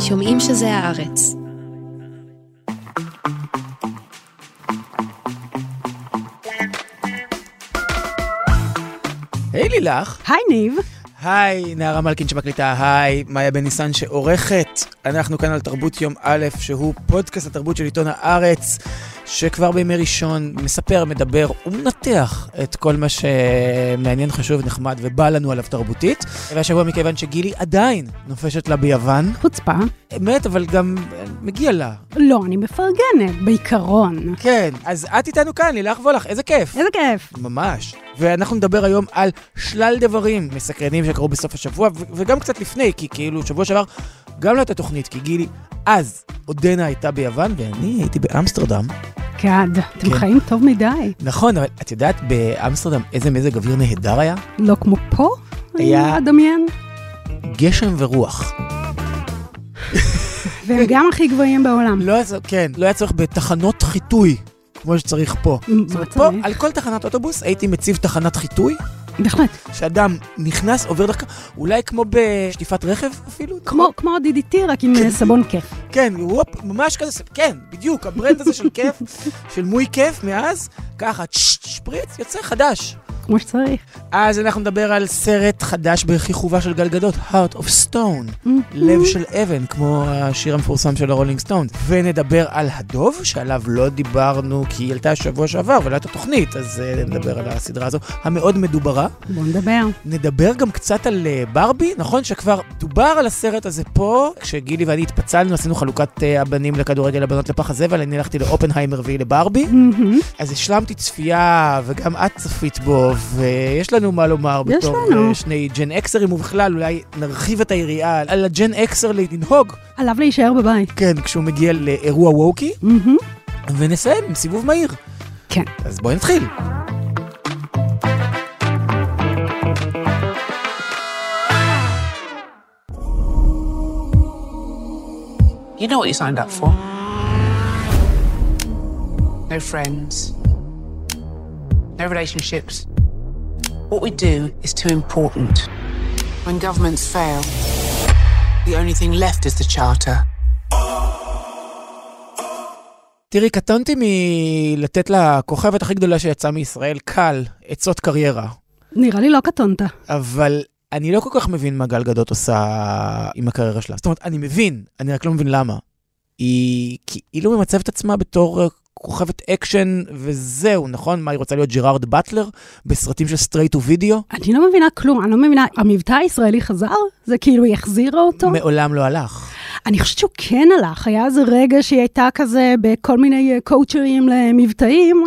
שומעים שזה הארץ. היי לילך. היי ניב. היי נערה מלכין שמקליטה, היי מאיה בן ניסן שעורכת. אנחנו כאן על תרבות יום א', שהוא פודקאסט התרבות של עיתון הארץ, שכבר בימי ראשון מספר, מדבר ומנתח את כל מה שמעניין, חשוב, נחמד ובא לנו עליו תרבותית. והשבוע מכיוון שגילי עדיין נופשת לה ביוון. חוצפה. אמת, אבל גם מגיע לה. לא, אני מפרגנת, בעיקרון. כן, אז את איתנו כאן, לילך וולך, איזה כיף. איזה כיף. ממש. ואנחנו נדבר היום על שלל דברים מסקרנים שקרו בסוף השבוע, וגם קצת לפני, כי כאילו שבוע שעבר גם לא הייתה תוכנית, כי גילי אז עודנה הייתה ביוון, ואני הייתי באמסטרדם. גד, אתם כן. חיים טוב מדי. נכון, אבל את יודעת באמסטרדם איזה מזג אוויר נהדר היה? לא כמו פה? היה- אדמיין. גשם ורוח. והם גם הכי גבוהים בעולם. לא כן, לא היה צורך בתחנות חיטוי, כמו שצריך פה. מה אומרת, פה, צריך? על כל תחנת אוטובוס הייתי מציב תחנת חיטוי, בהחלט. שאדם נכנס, עובר דרכה, אולי כמו בשטיפת רכב אפילו. כמו- כמו DDT, רק עם אה, סבון כיף. כן, וופ, ממש כזה, כן, בדיוק, ה brand הזה של כיף, של מוי כיף מאז, ככה, שפריץ, יוצא חדש. כמו שצריך. אז אנחנו נדבר על סרט חדש בכיכובה של גל גדות, Heart of Stone, לב של אבן, כמו השיר המפורסם של הרולינג סטונס. ונדבר על הדוב, שעליו לא דיברנו כי היא עלתה שבוע שעבר ולא הייתה תוכנית, אז uh, נדבר על הסדרה הזו, המאוד מדוברה. בואו נדבר. נדבר גם קצת על uh, ברבי, נכון שכבר דובר על הסרט הזה פה, כשגילי ואני התפצלנו, עשינו חלוקת uh, הבנים לכדורגל, הבנות לפח הזבל, אני הלכתי לאופנהיימר והיא לברבי. מהמם. אז השלמתי צפייה, וגם את צפית בו, ויש לנו מה לומר יש בתור לנו. אה, שני Gen Xer ים, ובכלל אולי נרחיב את היריעה על ה Gen Xer לנהוג, עליו להישאר בבית. כן, כשהוא מגיע לאירוע ווקי. ונסיים עם סיבוב מהיר. כן. אז בואי נתחיל. You know what you signed up for. No friends, no relationships. What we do is too important. When governments fail, the only thing left is the charter. תראי, קטונתי מלתת לכוכבת הכי גדולה שיצאה מישראל, קל, עצות קריירה. נראה לי לא קטונת. אבל אני לא כל כך מבין מה גל גדות עושה עם הקריירה שלה. זאת אומרת, אני מבין, אני רק לא מבין למה. היא כאילו ממצבת עצמה בתור כוכבת אקשן וזהו, נכון? מה, היא רוצה להיות ג'רארד באטלר בסרטים של straight video? אני לא מבינה כלום, אני לא מבינה, המבטא הישראלי חזר? זה כאילו היא החזירה אותו? מעולם לא הלך. אני חושבת שהוא כן הלך, היה איזה רגע שהיא הייתה כזה בכל מיני אה, קואוצ'רים למבטאים,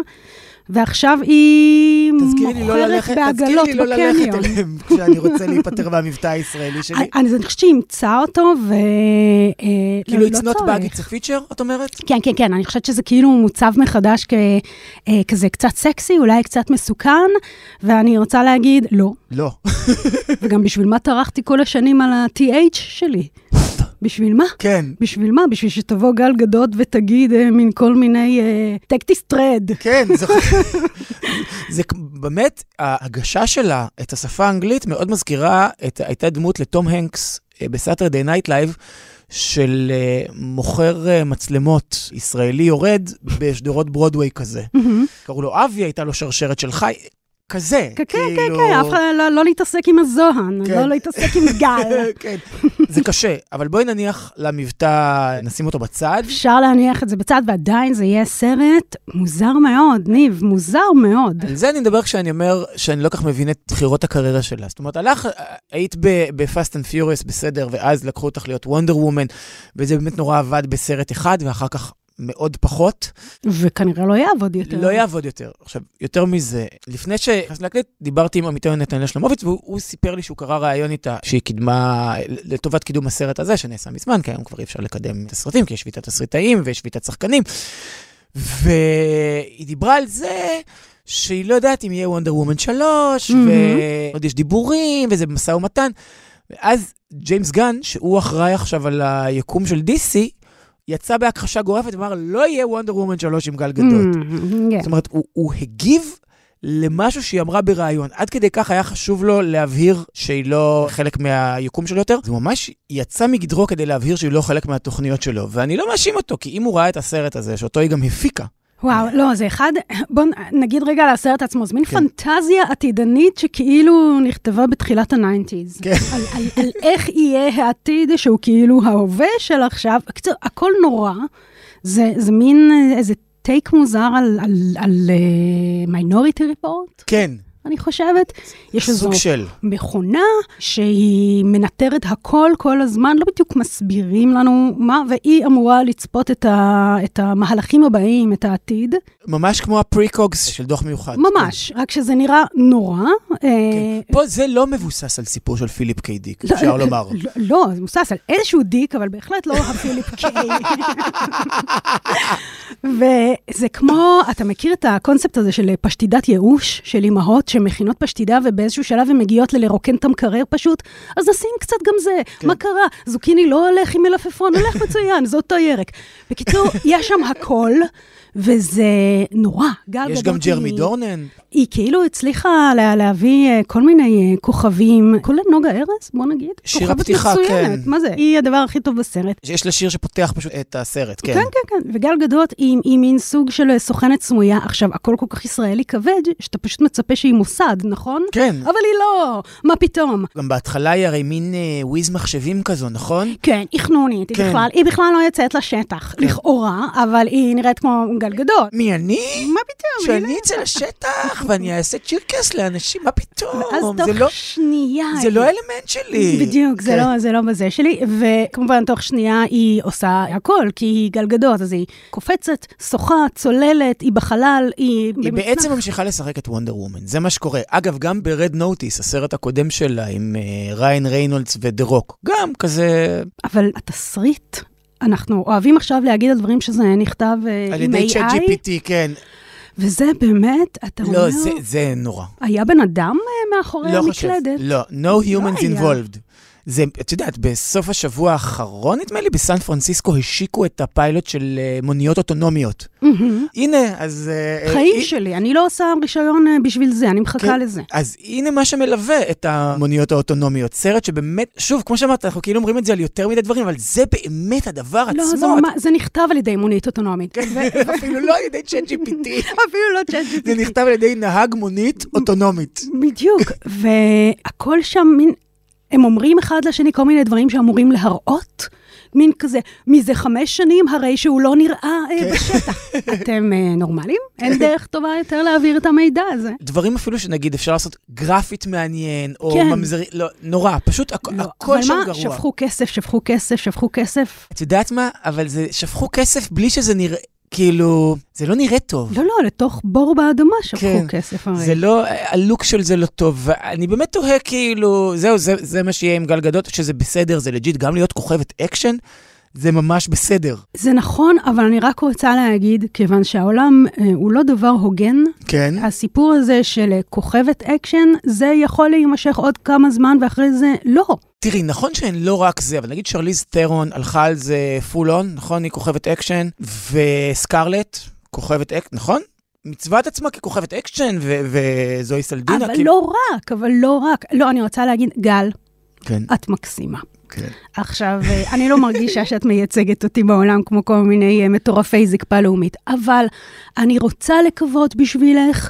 ועכשיו היא לא מוכרת בעגלות תזכירי לי לא ללכת בקניון. אליהם כשאני רוצה להיפטר מהמבטא הישראלי שלי. אני אני חושבת שהיא אימצה אותו, ו... אה, כאילו, לא- it's לא not bug, it's a feature, את אומרת? כן, כן, כן, אני חושבת שזה כאילו מוצב מחדש ככזה קצת סקסי, אולי קצת מסוכן, ואני רוצה להגיד, לא. לא. וגם בשביל מה טרחתי כל השנים על ה-TH שלי? בשביל מה? כן. בשביל מה? בשביל שתבוא גל גדות ותגיד אה, מין כל מיני טקטיס טרד. כן, זה, זה באמת, ההגשה שלה את השפה האנגלית מאוד מזכירה, את, הייתה דמות לתום הנקס אה, בסאטרדי נייט לייב, של אה, מוכר אה, מצלמות ישראלי יורד בשדרות ברודוויי כזה. קראו לו אבי, הייתה לו שרשרת של חי, כזה. כן, כן, כן, כאילו- כן, אף אחד לא- לא להתעסק עם הזוהן, כן. לא להתעסק עם גל. כן, זה קשה, אבל בואי נניח למבטא, נשים אותו בצד. אפשר להניח את זה בצד, ועדיין זה יהיה סרט מוזר מאוד, ניב, מוזר מאוד. על זה אני מדבר כשאני אומר שאני לא כך מבין את בחירות הקריירה שלה. זאת אומרת, הלך, היית ב-Fast and Furious בסדר, ואז לקחו אותך להיות וונדר וומן, וזה באמת נורא עבד בסרט אחד, ואחר כך מאוד פחות. וכנראה לא יעבוד יותר. לא יעבוד יותר. עכשיו, יותר מזה, לפני שנכנסתי להקליט, דיברתי עם עמיתי נתנאל שלמוביץ, והוא הוא סיפר לי שהוא קרא ראיון איתה, שהיא קידמה, לטובת קידום הסרט הזה, שנעשה מזמן, כי היום כבר אי אפשר לקדם את הסרטים, כי יש שביתת תסריטאים ויש שביתת שחקנים. והיא דיברה על זה שהיא לא יודעת אם יהיה וונדר וומן 3, מהמם. ועוד יש דיבורים, וזה משא ומתן. ואז ג'יימס גן, שהוא אחראי עכשיו על היקום של DC, יצא בהכחשה גורפת ואמר, לא יהיה Wonder Woman 3 עם גל גדות. Mm, כן. זאת אומרת, הוא, הוא הגיב למשהו שהיא אמרה בריאיון. עד כדי כך היה חשוב לו להבהיר שהיא לא חלק מהיקום שלו יותר. זה ממש יצא מגדרו כדי להבהיר שהיא לא חלק מהתוכניות שלו. ואני לא מאשים אותו, כי אם הוא ראה את הסרט הזה, שאותו היא גם הפיקה, וואו, לא, זה אחד, בוא נגיד רגע על הסרט עצמו, זה מין כן. פנטזיה עתידנית שכאילו נכתבה בתחילת ה nineties. כן. על, על, על איך יהיה העתיד שהוא כאילו ההווה של עכשיו. בקיצור, הכל נורא. זה, זה מין אה, איזה take מוזר על, על, על Minority Report, כן, אני חושבת. יש איזו של. מכונה שהיא מנטרת הכל כל הזמן, לא בדיוק מסבירים לנו מה, והיא אמורה לצפות את, ה, את המהלכים הבאים, את העתיד. ממש כמו ה precogs של דוח מיוחד. ממש, רק שזה נראה נורא. אה, כן. פה זה לא מבוסס על סיפור של פיליפ קיי דיק, אפשר לומר. לא, לא, זה מבוסס על איזשהו דיק, אבל בהחלט לא הפיליפ קיי. וזה כמו, אתה מכיר את הקונספט הזה של פשטידת ייאוש, של אימהות שמכינות פשטידה ובאיזשהו שלב הן מגיעות ללרוקן את המקרר פשוט, אז נשים קצת גם זה. כן. מה קרה? זוקיני לא הולך עם מלפפון, הולך מצוין, זה אותו ירק. בקיצור, יש שם הכל. וזה נורא, גל. יש גם ג'רמי היא- דורנן. היא כאילו הצליחה לה, להביא אה, כל מיני אה, כוכבים, כולל נוגה ארז, בוא נגיד. שיר הפתיחה, מצוינת, כן. מה זה? היא הדבר הכי טוב בסרט. יש לה שיר שפותח פשוט את הסרט, כן. כן, כן, כן. וגל גדות היא, היא מין סוג של אה, סוכנת סמויה. עכשיו, הכל כל כך ישראלי כבד, שאתה פשוט מצפה שהיא מוסד, נכון? כן. אבל היא לא, מה פתאום? גם בהתחלה היא הרי מין אה, וויז מחשבים כזו, נכון? כן, היא חנונית, היא כן. בכלל, היא בכלל לא יוצאת לשטח, לכאורה, אבל היא נראית כמו גל גדות. מי אני? מה פתאום? שאני אצא לשטח ואני אעשה צ'ירקס לאנשים, מה פתאום? ואז זה תוך לא- שנייה... זה לא האלמנט שלי. בדיוק, זה, כן. לא, זה לא בזה שלי. וכמובן, תוך שנייה היא עושה הכל, כי היא גלגדות, אז היא קופצת, שוחה, צוללת, היא בחלל, היא... היא. בעצם ממשיכה לשחק את וונדר וומן, זה מה שקורה. אגב, גם ב-Red Notice, הסרט הקודם שלה עם אה, ריין ריינולדס ודה רוק, גם כזה אבל התסריט, אנחנו אוהבים עכשיו להגיד על דברים שזה נכתב אה, על עם ידי AI, ChatGPT, כן. וזה באמת, אתה אומר, לא, זה- זה נורא. היה בן אדם אה, מאחורי לא חושב. המקלדת? לא, no humans היה. involved. זה, את יודעת, בסוף השבוע האחרון, נדמה לי, בסן פרנסיסקו השיקו את הפיילוט של אה, מוניות אוטונומיות. מהמם. הנה, אז... אה, חיים אה, שלי, אני לא עושה רישיון בשביל זה, אני מחכה כן. לזה. אז הנה מה שמלווה את המוניות האוטונומיות. סרט שבאמת, שוב, כמו שאמרת, אנחנו כאילו אומרים את זה על יותר מדי דברים, אבל זה באמת הדבר לא, עצמו. זה, ממש, זה נכתב על ידי מונית אוטונומית. כן, אפילו לא על ידי צ'אט GPT, אפילו לא צ'אט זה נכתב על ידי נהג מונית אוטונומית. בדיוק, והכל שם מין, הם אומרים אחד לשני כל מיני דברים שאמורים להראות, מין כזה, מזה חמש שנים הרי שהוא לא נראה אה, כן. בשטח. אתם אה, נורמלים? אין דרך טובה יותר להעביר את המידע הזה. דברים אפילו שנגיד אפשר לעשות גרפית מעניין, או כן. ממזרי, לא, נורא, פשוט הכ- לא, הכל שם אבל גרוע. מה, שפכו כסף, שפכו כסף, שפכו כסף. את יודעת מה? אבל זה, שפכו כסף בלי שזה נראה, כאילו, זה לא נראה טוב. לא, לא, לתוך בור באדמה שפכו כן. כסף הרי. זה לא, הלוק של זה לא טוב, ואני באמת תוהה כאילו, זהו, זה, זה מה שיהיה עם גל גדות, שזה בסדר, זה לג'יט, גם להיות כוכבת אקשן, זה ממש בסדר. זה נכון, אבל אני רק רוצה להגיד, כיוון שהעולם אה, הוא לא דבר הוגן, כן. הסיפור הזה של אה, כוכבת אקשן, זה יכול להימשך עוד כמה זמן, ואחרי זה לא. תראי, נכון שהן לא רק זה, אבל נגיד שרליז טרון הלכה על זה full on, נכון? היא כוכבת אקשן, וסקרלט, כוכבת אקשן, נכון? מצווה את עצמה ככוכבת אקשן, וזואי סלדנה. אבל כאילו- לא רק, אבל לא רק. לא, אני רוצה להגיד, גל, כן, את מקסימה. כן. עכשיו, אה, אני לא מרגישה שאת מייצגת אותי בעולם כמו כל מיני אה, מטורפי זקפה לאומית, אבל אני רוצה לקוות בשבילך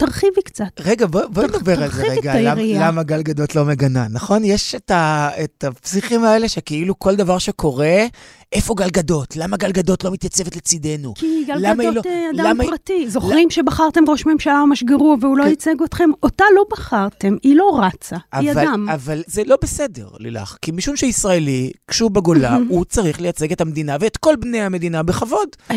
שתרחיבי קצת. רגע, בוא, בוא נדבר על זה רגע, למ, היריעה. למה גל גדות לא מגנה, נכון? יש את, ה, את הפסיכים האלה שכאילו כל דבר שקורה, איפה גל גדות? למה גל גדות לא מתייצבת לצידנו? כי גל למה היא גדות לא- אה, אדם למה היא- פרטי. זוכרים שבחרתם ראש ממשלה ממש גרוע והוא לא כן. ייצג אתכם? אותה לא בחרתם, היא לא רצה, היא אבל, אדם. אבל זה לא בסדר, לילך, כי משום שישראלי, כשהוא בגולה, הוא צריך לייצג את המדינה ואת כל בני המדינה בכבוד. אה,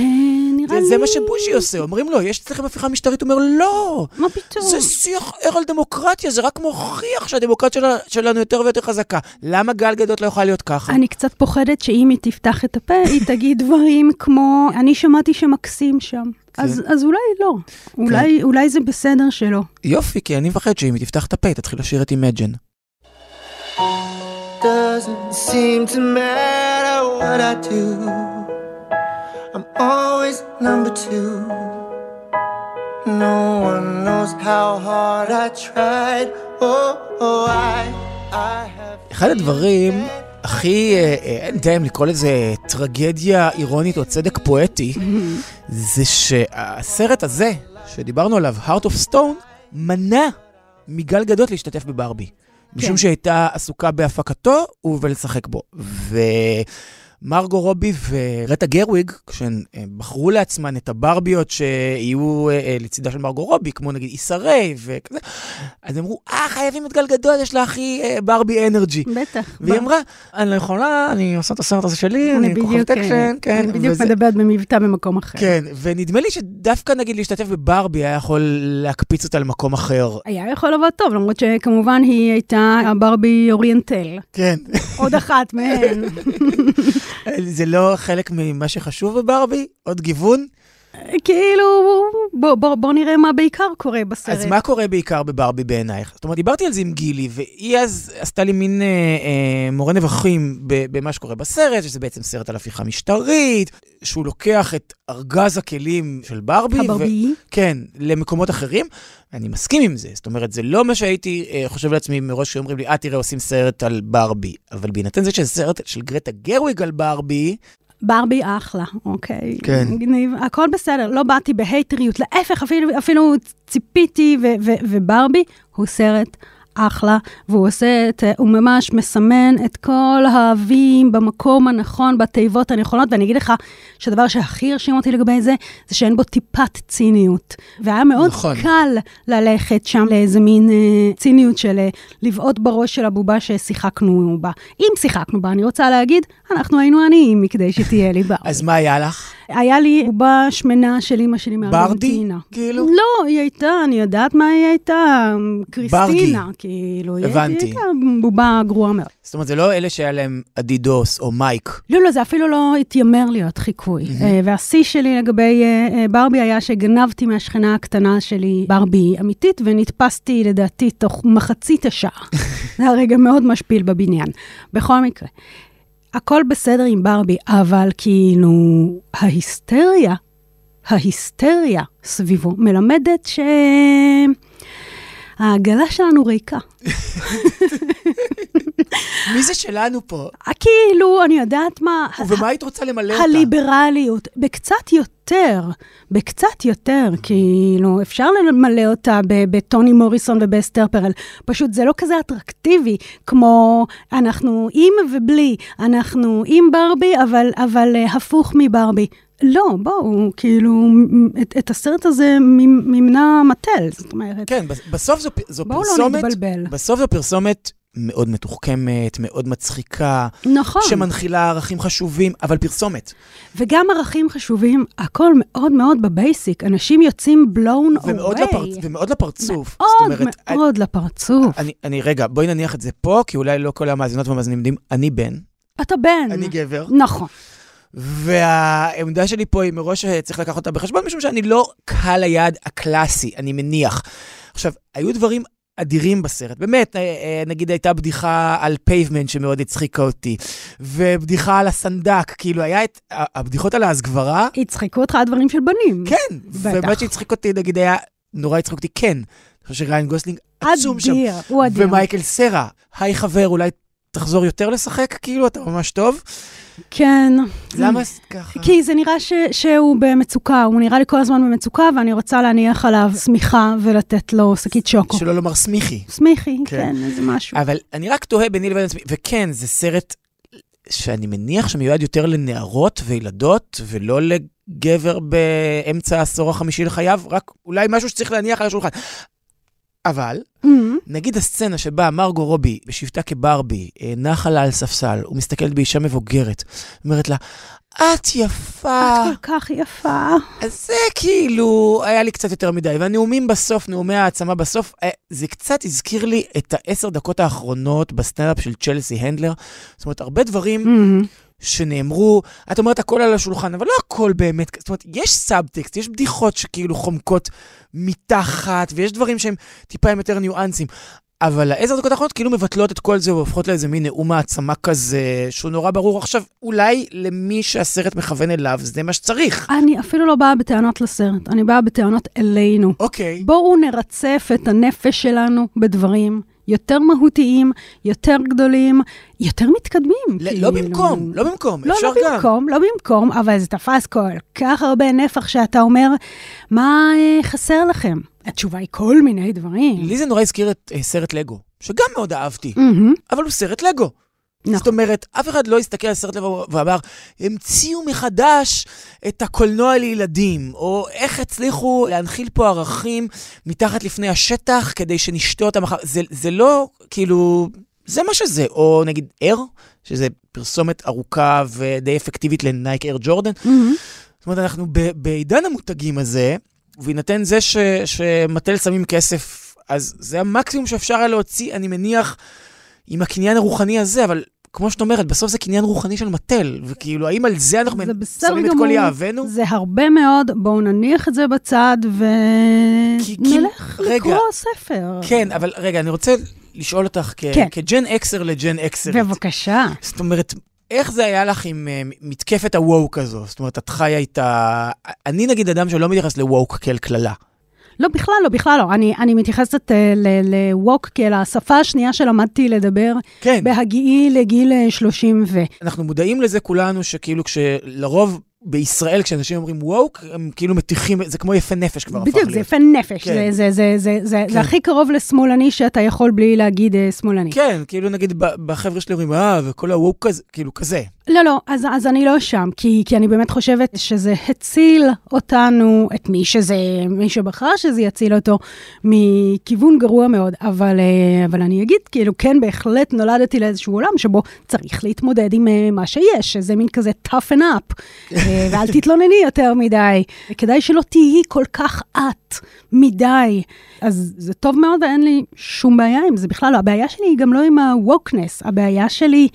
נראה זה, לי... זה מה שבושי עושה, אומרים לו, יש אצלכם הפיכה משטרית, הוא אומר, לא, מה פתאום? זה שיח ער על דמוקרטיה, זה רק מוכיח שהדמוקרטיה שלה, שלנו יותר ויותר חזקה. למה גל גדות לא יכולה להיות ככה? אני קצת פוחדת שאם היא תפתח את הפה, היא תגיד דברים כמו, אני שמעתי שמקסים שם. אז, אז אולי לא. אולי, אולי זה בסדר שלא. יופי, כי אני מפחד שאם היא תפתח את הפה, היא תתחיל לשיר את Imagine. Doesn't seem to matter what I do. I'm always number two. No one knows how hard I tried. Oh, oh, I, I have. אחד הדברים הכי, אה, אה, אין יודע אם לקרוא לזה טרגדיה אירונית או צדק פואטי, זה שהסרט הזה, שדיברנו עליו, Heart of Stone, מנע מגל גדות להשתתף בברבי. משום שהיא הייתה עסוקה בהפקתו ובלשחק בו. ומרגו רובי וגרטה גרוויג, כשהן אה, בחרו לעצמן את הברביות שיהיו אה, אה, לצידה של מרגו רובי, כמו נגיד איסה ריי וכזה, אז אמרו, אה, חייבים את גל גדות, יש לה הכי Barbie energy. בטח. והיא אמרה, אני לא יכולה, אני עושה את הסרט הזה שלי, אני כוכבת אקשן, כן. אני בדיוק מדברת במבטא במקום אחר. כן, ונדמה לי שדווקא נגיד להשתתף בברבי היה יכול להקפיץ אותה למקום אחר. היה יכול לבוא טוב, למרות שכמובן היא הייתה הברבי אוריינטל. כן. עוד אחת מהן. זה לא חלק ממה שחשוב בברבי? עוד גיוון? כאילו, בוא, בוא, בוא נראה מה בעיקר קורה בסרט. אז מה קורה בעיקר בברבי בעינייך? זאת אומרת, דיברתי על זה עם גילי, והיא אז עשתה לי מין אה, אה, מורה נבוכים ב- במה שקורה בסרט, שזה בעצם סרט על הפיכה משטרית, שהוא לוקח את ארגז הכלים של ברבי, הברבי. כן, למקומות אחרים. אני מסכים עם זה, זאת אומרת, זה לא מה שהייתי אה, חושב לעצמי מראש שאומרים לי, אה, תראה, עושים סרט על ברבי. אבל בהינתן זה שזה סרט של גרטה גרוויג על ברבי, ברבי אחלה, אוקיי. כן. מגניב, הכל בסדר, לא באתי בהייטריות, להפך, אפילו, אפילו ציפיתי, וברבי הוא סרט אחלה, והוא עושה את, הוא ממש מסמן את כל האבים במקום הנכון, בתיבות הנכונות, ואני אגיד לך שהדבר שהכי הרשים אותי לגבי זה, זה שאין בו טיפת ציניות. והיה מאוד נכון. קל ללכת שם לאיזה מין אה, ציניות של אה, לבעוט בראש של הבובה ששיחקנו בה. אם שיחקנו בה, אני רוצה להגיד, אנחנו היינו עניים מכדי שתהיה לי ברבי. אז מה היה לך? היה לי בובה שמנה של אימא שלי ברדי? מארגנטינה. כאילו? לא, היא הייתה, אני יודעת מה היא הייתה, קריסטינה, כאילו. היא הבנתי. הייתה בובה גרועה מאוד. זאת אומרת, זה לא אלה שהיה להם אדידוס או מייק. לא, לא, זה אפילו לא התיימר להיות חיקוי. אה, והשיא שלי לגבי אה, אה, ברבי היה שגנבתי מהשכנה הקטנה שלי ברבי אמיתית, ונתפסתי לדעתי תוך מחצית השעה. זה היה רגע מאוד משפיל בבניין. בכל מקרה, הכל בסדר עם ברבי, אבל כאילו, ההיסטריה, ההיסטריה סביבו מלמדת ש... העגלה שלנו ריקה. מי זה שלנו פה? כאילו, אני יודעת מה... ובמה היית רוצה למלא אותה? הליברליות, בקצת יותר, בקצת יותר, כאילו, אפשר למלא אותה בטוני מוריסון ובאסתר פרל. פשוט זה לא כזה אטרקטיבי, כמו אנחנו עם ובלי, אנחנו עם ברבי, אבל, אבל uh, הפוך מברבי. לא, בואו, כאילו, את, את הסרט הזה מימנה מטל, זאת אומרת. כן, בס- בסוף זו, זו בואו לא פרסומת... נתבלבל. בסוף זו פרסומת מאוד מתוחכמת, מאוד מצחיקה, נכון. שמנחילה ערכים חשובים, אבל פרסומת. וגם ערכים חשובים, הכל מאוד מאוד בבייסיק. אנשים יוצאים blown ומאוד, away. לפר... ומאוד לפרצוף. מאוד אומרת, מאוד לפרצוף. אני, אני, רגע, בואי נניח את זה פה, כי אולי לא כל המאזינות והמאזינים יודעים, אני בן, אתה בן. אני גבר, נכון. והעמדה שלי פה היא מראש שצריך לקחת אותה בחשבון, משום שאני לא קהל היעד הקלאסי, אני מניח. עכשיו, היו דברים אדירים בסרט, באמת, אה, אה, נגיד הייתה בדיחה על Pavement שמאוד הצחיקה אותי, ובדיחה על הסנדק, כאילו היה את הבדיחות על ההסגברה, הצחיקו אותך על דברים של בנים. כן. ומה שהצחיק אותי, נגיד, היה, נורא הצחיק אותי, כן. אני חושב שריין גוסלינג עצום שם. אדיר, הוא אדיר. ומייקל סרה, היי חבר, אולי תחזור יותר לשחק? כאילו, אתה ממש טוב. כן. למה עשית ככה? כי זה נראה ש, שהוא במצוקה, הוא נראה לי כל הזמן במצוקה, ואני רוצה להניח עליו שמיכה ולתת לו שקית שוקו. שלא לומר סמיכי. סמיכי, כן. כן, איזה משהו. אבל אני רק תוהה ביני לבין עצמי, וכן, זה סרט שאני מניח שמיועד יותר לנערות וילדות, ולא לגבר באמצע העשור החמישי לחייו, רק אולי משהו שצריך להניח על השולחן. אבל, Mhm. נגיד הסצנה שבה מרגו רובי, בשבתה כברבי, אה, נחה לה על ספסל, ומסתכלת באישה מבוגרת, אומרת לה, את יפה. את כל כך יפה. אז זה כאילו, היה לי קצת יותר מדי. והנאומים בסוף, נאומי העצמה בסוף, אה, זה קצת הזכיר לי את העשר דקות האחרונות בסטנדאפ של צ'לסי הנדלר. זאת אומרת, הרבה דברים Mhm. שנאמרו, את אומרת הכל על השולחן, אבל לא הכל באמת, זאת אומרת, יש סאבטקסט, יש בדיחות שכאילו חומקות מתחת, ויש דברים שהם טיפה עם יותר ניואנסים. אבל העשר דקות האחרונות כאילו מבטלות את כל זה והופכות לאיזה מין נאום העצמה כזה, שהוא נורא ברור. עכשיו, אולי למי שהסרט מכוון אליו, זה מה שצריך. אני אפילו לא באה בטענות לסרט, אני באה בטענות אלינו. אוקיי. בואו נרצף את הנפש שלנו בדברים יותר מהותיים, יותר גדולים, יותר מתקדמים. ל- כאילו. לא במקום, לא במקום, לא, אפשר לא גם. במקום, לא במקום, אבל זה תפס כל כך הרבה נפח שאתה אומר, מה אה, חסר לכם? התשובה היא כל מיני דברים. לי זה נורא הזכיר את אה, סרט לגו, שגם מאוד אהבתי, מהמם, אבל הוא סרט לגו. נכון. זאת אומרת, אף אחד לא הסתכל על סרט לגו ואמר, המציאו מחדש את הקולנוע לילדים, או איך הצליחו להנחיל פה ערכים מתחת לפני השטח כדי שנשתה אותם אחר... זה, זה לא, כאילו, זה מה שזה. או נגיד אר, שזה פרסומת ארוכה ודי אפקטיבית לנייק אר ג'ורדן. מהמם. זאת אומרת, אנחנו ב- בעידן המותגים הזה, ובהינתן זה ש- שמטל שמים כסף, אז זה המקסימום שאפשר היה להוציא, אני מניח, עם הקניין הרוחני הזה, אבל כמו שאת אומרת, בסוף זה קניין רוחני של מטל, וכאילו, האם על זה אנחנו זה שמים את. כל יהבנו? זה הרבה מאוד, בואו נניח את זה בצד ונלך. לקרוא ספר. כן, אבל רגע, אני רוצה לשאול אותך, כ- כן. כג'ן אקסר לג'ן אקסרית. בבקשה. זאת אומרת, איך זה היה לך עם אה, מתקפת הווק הזו? זאת אומרת, את חיה איתה... אני נגיד אדם שלא מתייחס לווק כאל קללה. לא, בכלל לא, בכלל לא. אני, אני מתייחסת uh, לווק כאל השפה השנייה שלמדתי לדבר כן. בהגיעי לגיל אה, 30 ו... אנחנו מודעים לזה כולנו, שכאילו כשלרוב בישראל, כשאנשים אומרים ווק, הם כאילו מטיחים, זה כמו יפה נפש כבר הפך בדיוק, זה להיות. יפה נפש. כן. זה, זה, זה, זה, זה, כן. זה הכי קרוב לשמאלני שאתה יכול בלי להגיד uh, שמאלני. כן, כאילו נגיד בחבר'ה שלי אומרים, אה, וכל הווק כזה, כאילו כזה. לא, לא, אז, אז אני לא שם, כי, כי אני באמת חושבת שזה הציל אותנו, את מי שזה, מי שבחר שזה יציל אותו, מכיוון גרוע מאוד. אבל, אה, אבל אני אגיד, כאילו, כן, בהחלט נולדתי לאיזשהו עולם שבו צריך להתמודד עם אה, מה שיש, שזה מין כזה toughen up, אה, ואל תתלונני יותר מדי. כדאי שלא תהיי כל כך את מדי. אז זה טוב מאוד ואין לי שום בעיה עם זה בכלל לא. הבעיה שלי היא גם לא עם ה-wokeness, הבעיה שלי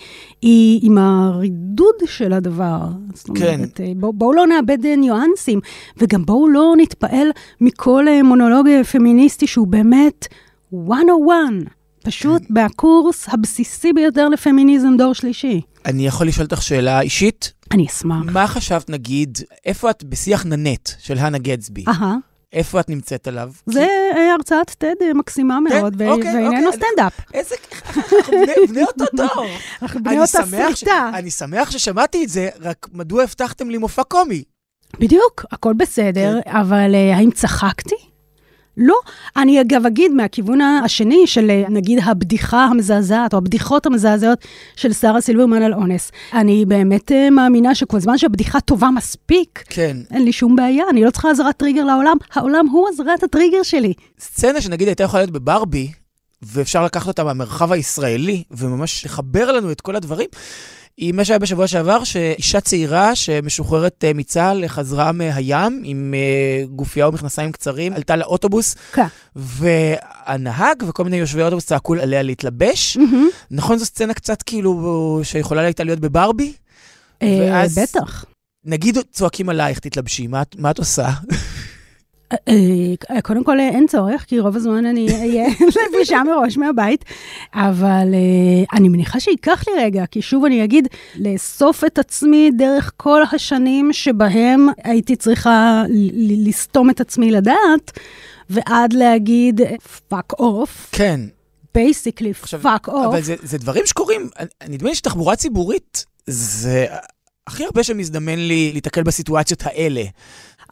היא עם הרידוד של הדבר. זאת כן. אומרת, אה, בוא, בואו לא נאבד אה, ניואנסים, וגם בואו לא נתפעל מכל אה, מונולוג פמיניסטי שהוא באמת 101. פשוט כן. בקורס הבסיסי ביותר לפמיניזם דור שלישי. אני יכול לשאול אותך שאלה אישית? אני אשמח. מה חשבת, נגיד, איפה את בשיח ננט של הנה גטסבי? אהה, איפה את נמצאת עליו? זה אה, הרצאת TED מקסימה מאוד, ו- אוקיי, ואיננו אוקיי. סטנדאפ. איזה... אנחנו בני- אותו דור. אנחנו בני אותה שמח ש- סריטה. אני שמח ששמעתי את זה, רק מדוע הבטחתם לי מופע קומי? בדיוק, הכל בסדר, כן. אבל אה, האם צחקתי? לא. אני אגב אגיד מהכיוון השני של אה, נגיד הבדיחה המזעזעת, או הבדיחות המזעזעות של שרה סילברמן על אונס. אני באמת אה, מאמינה שכל זמן שהבדיחה טובה מספיק, כן. אין לי שום בעיה, אני לא צריכה עזרת טריגר לעולם, העולם הוא עזרת הטריגר שלי. סצנה שנגיד הייתה יכולה להיות בברבי, ואפשר לקחת אותה מהמרחב הישראלי, וממש לחבר לנו את כל הדברים, היא מה שהיה בשבוע שעבר, שאישה צעירה שמשוחררת אה, מצה"ל חזרה מהים עם אה, גופייה ומכנסיים קצרים, עלתה לאוטובוס, כן. והנהג וכל מיני יושבי אוטובוס צעקו עליה להתלבש. נכון, זו סצנה קצת כאילו שיכולה הייתה להיות בברבי? אה, ואז- בטח. נגיד צועקים עלייך, תתלבשי, מה, מה את עושה? אה, קודם כל, אה, אין צורך, כי רוב הזמן אני אהיה לבושה מראש מהבית, אבל אה, אני מניחה שייקח לי רגע, כי שוב אני אגיד, לאסוף את עצמי דרך כל השנים שבהם הייתי צריכה לסתום את עצמי לדעת, ועד להגיד, fuck off, כן. עכשיו, fuck off. אבל זה, זה דברים שקורים, נדמה לי שתחבורה ציבורית זה הכי הרבה שמזדמן לי להתקל בסיטואציות האלה.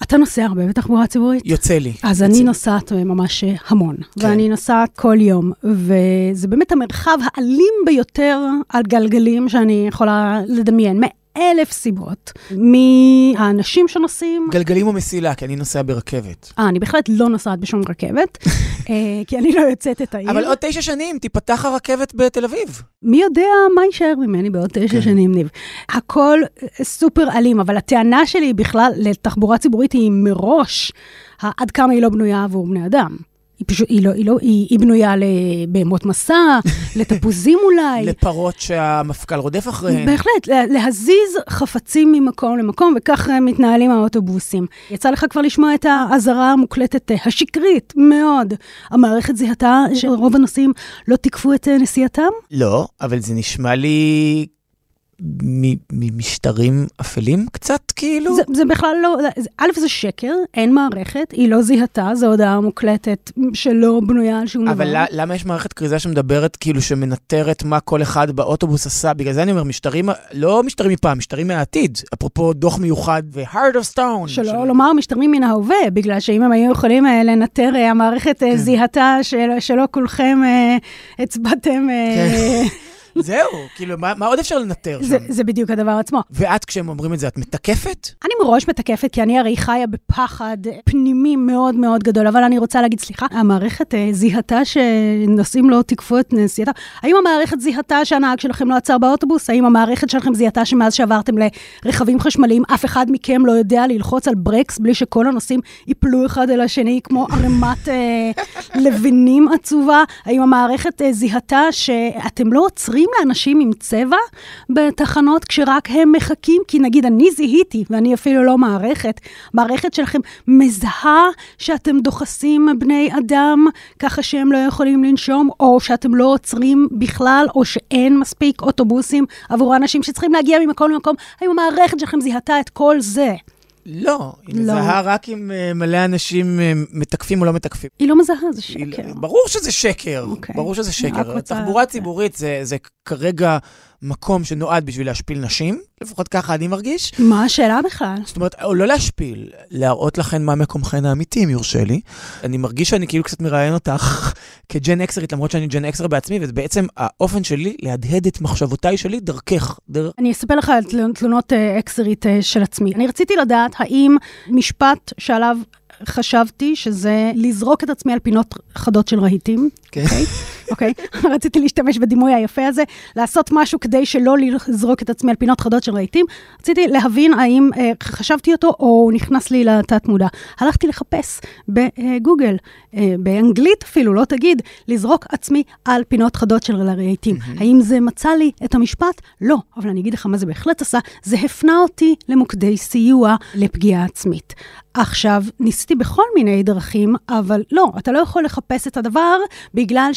אתה נוסע הרבה בתחבורה ציבורית? יוצא לי. אז יוצא אני לי. נוסעת ממש אה, המון, כן. ואני נוסעת כל יום, וזה באמת המרחב האלים ביותר על גלגלים שאני יכולה לדמיין, מאלף סיבות. מהאנשים שנוסעים, גלגלים או מסילה, כי אני נוסע ברכבת. אה, אני בהחלט לא נוסעת בשום רכבת, אה, כי אני לא יוצאת את העיר. אבל עוד תשע שנים תיפתח הרכבת בתל אביב. מי יודע מה יישאר ממני בעוד תשע כן. שנים, ניב. הכל אה, סופר אלים, אבל הטענה שלי בכלל לתחבורה ציבורית היא מראש, עד כמה היא לא בנויה עבור בני אדם. היא פשוט, היא לא, היא לא, היא, היא בנויה לבהמות מסע, לתפוזים אולי. לפרות שהמפכ"ל רודף אחריהן. בהחלט, לה- להזיז חפצים ממקום למקום, וכך מתנהלים האוטובוסים. יצא לך כבר לשמוע את האזהרה המוקלטת, השקרית מאוד. המערכת זיהתה שרוב הנוסעים לא תיקפו את אה, נסיעתם? לא, אבל זה נשמע לי ממשטרים אפלים קצת, כאילו. זה, זה בכלל לא, זה- א', זה שקר, אין מערכת, היא לא זיהתה, זו הודעה מוקלטת שלא בנויה על שום דבר. אבל למה יש מערכת כריזה שמדברת, כאילו, שמנטרת מה כל אחד באוטובוס עשה? בגלל זה אני אומר, משטרים, לא משטרים מפעם, משטרים מהעתיד. אפרופו דוח מיוחד ו-Heart of Stone. שלא של- לומר משטרים מן ההווה, בגלל שאם הם היו יכולים אה, לנטר, אה, המערכת כן. אה, זיהתה של, שלא כולכם אה, הצבעתם... אה, זהו, כאילו, מה מה עוד אפשר לנטר זה, שם? זה בדיוק הדבר עצמו. ואת, כשהם אומרים את זה, את מתקפת? אני מראש מתקפת, כי אני הרי חיה בפחד פנימי מאוד מאוד גדול, אבל אני רוצה להגיד, סליחה, המערכת אה, זיהתה שנוסעים לא תיקפו את נסיעתם? האם המערכת זיהתה שהנהג שלכם לא עצר באוטובוס? האם המערכת שלכם זיהתה שמאז שעברתם לרכבים חשמליים, אף אחד מכם לא יודע ללחוץ על ברקס בלי שכל הנוסעים ייפלו אחד אל השני כמו ערימת אה, לבנים עצובה? האם המערכת אה, זיהתה שאתם לא עוצרים לאנשים עם צבע בתחנות כשרק הם מחכים? כי נגיד אני זיהיתי, ואני אפילו לא מערכת, מערכת שלכם מזהה שאתם דוחסים בני אדם ככה שהם לא יכולים לנשום, או שאתם לא עוצרים בכלל, או שאין מספיק אוטובוסים עבור אנשים שצריכים להגיע ממקום למקום. האם המערכת שלכם זיהתה את כל זה? לא, היא לא. מזהה רק אם אה, מלא אנשים אה, מתקפים או לא מתקפים. היא לא מזהה, זה היא- שקר. ברור שזה שקר, אוקיי. ברור שזה שקר. תחבורה ציבורית זה, זה כרגע מקום שנועד בשביל להשפיל נשים, לפחות ככה אני מרגיש. מה השאלה בכלל? זאת אומרת, או לא להשפיל, להראות לכן מה מקומכן האמיתי, אם יורשה לי. אני מרגיש שאני כאילו קצת מראיין אותך כג'ן אקסרית, למרות שאני ג'ן אקסר בעצמי, וזה בעצם האופן שלי להדהד את מחשבותיי שלי דרכך. דרך... אני אספר לך על תל- תלונות אה, אקסרית אה, של עצמי. אני רציתי לדעת האם משפט שעליו חשבתי שזה לזרוק את עצמי על פינות חדות של רהיטים, כן. אוקיי? רציתי להשתמש בדימוי היפה הזה, לעשות משהו כדי שלא לזרוק את עצמי על פינות חדות של רהיטים. רציתי להבין האם אה, חשבתי אותו או הוא נכנס לי לתת מודע. הלכתי לחפש בגוגל, אה, באנגלית אפילו, לא תגיד, לזרוק עצמי על פינות חדות של רהיטים. האם זה מצא לי את המשפט? לא, אבל אני אגיד לך מה זה בהחלט עשה, זה הפנה אותי למוקדי סיוע לפגיעה עצמית. עכשיו, ניסיתי בכל מיני דרכים, אבל לא, אתה לא יכול לחפש את הדבר בגלל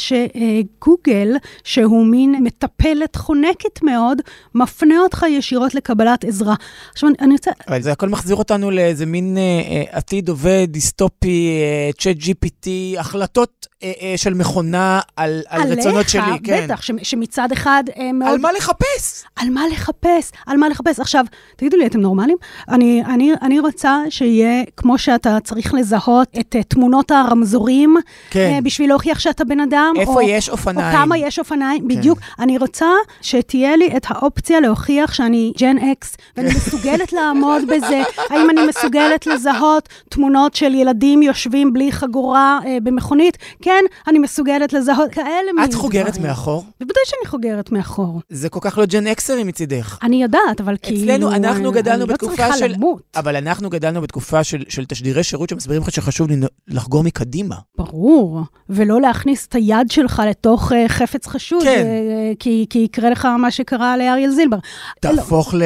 שגוגל, שהוא מין מטפלת חונקת מאוד, מפנה אותך ישירות לקבלת עזרה. עכשיו, אני- רוצה... אבל זה הכל מחזיר אותנו לאיזה מין אה, אה, עתיד עובד, דיסטופי, צ'אט GPT, החלטות אה, אה, של מכונה על, על רצונות שלי, עליך, כן. בטח, ש, שמצד אחד אה, מאוד... על מה לחפש? על מה לחפש, על מה לחפש. עכשיו, תגידו לי, אתם נורמלים? אני, אני, אני רוצה שיהיה, כמו שאתה צריך לזהות את uh, תמונות הרמזורים, כן. uh, בשביל להוכיח שאתה בן אדם. איפה או, יש אופניים? או כמה יש אופניים, כן. בדיוק. אני רוצה שתהיה לי את האופציה להוכיח שאני ג'ן אקס, ואני מסוגלת לעמוד בזה. האם אני מסוגלת לזהות תמונות של ילדים יושבים בלי חגורה uh, במכונית? כן, אני מסוגלת לזהות כאלה מין את חוגרת דברים. מאחור? בוודאי שאני חוגרת מאחור. זה כל כך לא ג'ן אקסרי מצידך. אני יודעת, אבל כאילו... אצלנו, אנחנו אה, גדלנו אני בתקופה לא של... למות. אבל אנחנו גדלנו בתקופה של, של תשדירי שירות שמסבירים לך שחשוב לחגור מקדימה. ברור, ולא להכניס את היד שלך לתוך uh, חפץ חשוד, כן. uh, כי, כי יקרה לך מה שקרה לאריאל זילבר. לא, תהפוך ל...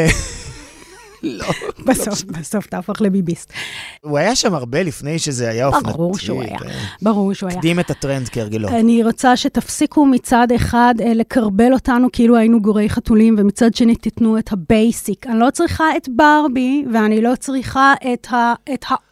לא. בסוף, בסוף תהפוך לביביסט. הוא היה שם הרבה לפני שזה היה אופנתי. ברור שהוא היה, כן. ברור שהוא היה. הקדים את הטרנד כהרגלו. אני רוצה שתפסיקו מצד אחד אה, לערבל אותנו כאילו היינו גורי חתולים, ומצד שני תיתנו את ה basic. אני לא צריכה את ברבי, ואני לא צריכה את,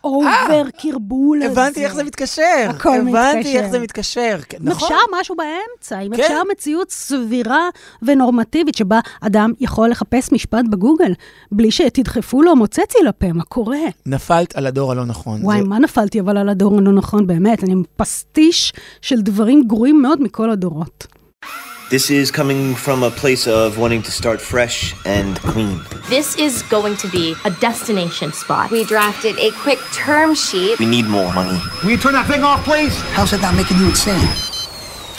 ה over קרבול הזה. הבנתי איך זה מתקשר. הכל הבנתי מתקשר. איך זה מתקשר. כן, נכון. אפשר משהו באמצע, אם כן. אפשר מציאות סבירה ונורמטיבית שבה אדם יכול לחפש משפט בגוגל, בלי שתדחפו לו מוצצי לפה, מה קורה? נפלת על הדור הלא נכון. וואי, זה- מה נפלתי אבל על הדור הלא נכון, באמת, אני פסטיש של דברים גרועים מאוד מכל הדורות. This is coming from a place of wanting to start fresh and clean. This is going to be a destination spot. We drafted a quick term sheet. We need more money. Will you turn that thing off, please? How's that not making you insane?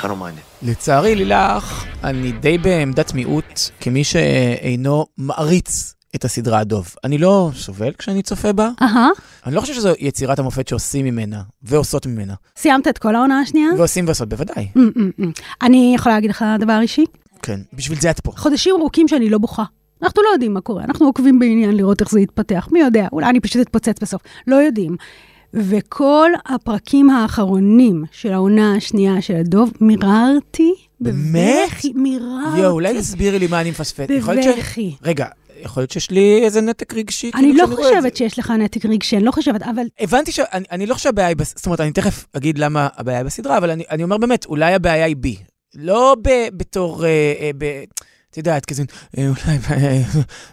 I don't mind it. לצערי, לילך, אני די בעמדת מיעוט, כמי שאינו מעריץ את הסדרה הדוב. אני לא סובל כשאני צופה בה, אהה, אני לא חושב שזו יצירת המופת שעושים ממנה, ועושות ממנה. סיימת את כל העונה השנייה? ועושים ועושות, בוודאי. אמ, אמ, אמ. אני יכולה להגיד לך דבר אישי? כן, בשביל זה את פה. חודשים ארוכים שאני לא בוכה. אנחנו לא יודעים מה קורה, אנחנו עוקבים בעניין לראות איך זה יתפתח, מי יודע, אולי אני פשוט אתפוצץ בסוף, לא יודעים. וכל הפרקים האחרונים של העונה השנייה של הדוב, מיררתי באמת? בבכי, מיררתי. יואו, אולי תסבירי לי מה אני מפספס. להיות ש- בבכי. רגע, יכול להיות שיש לי איזה נתק רגשי. אני כאילו, לא חושבת. שיש לך נתק רגשי, אני לא חושבת, אבל הבנתי שאני אני לא חושב שהבעיה היא, זאת אומרת, אני תכף אגיד למה הבעיה היא בסדרה, אבל אני, אני אומר באמת, אולי הבעיה היא בי. לא ב, בתור, אה, אה, ב, את יודעת, כזה, אה, אולי, אה,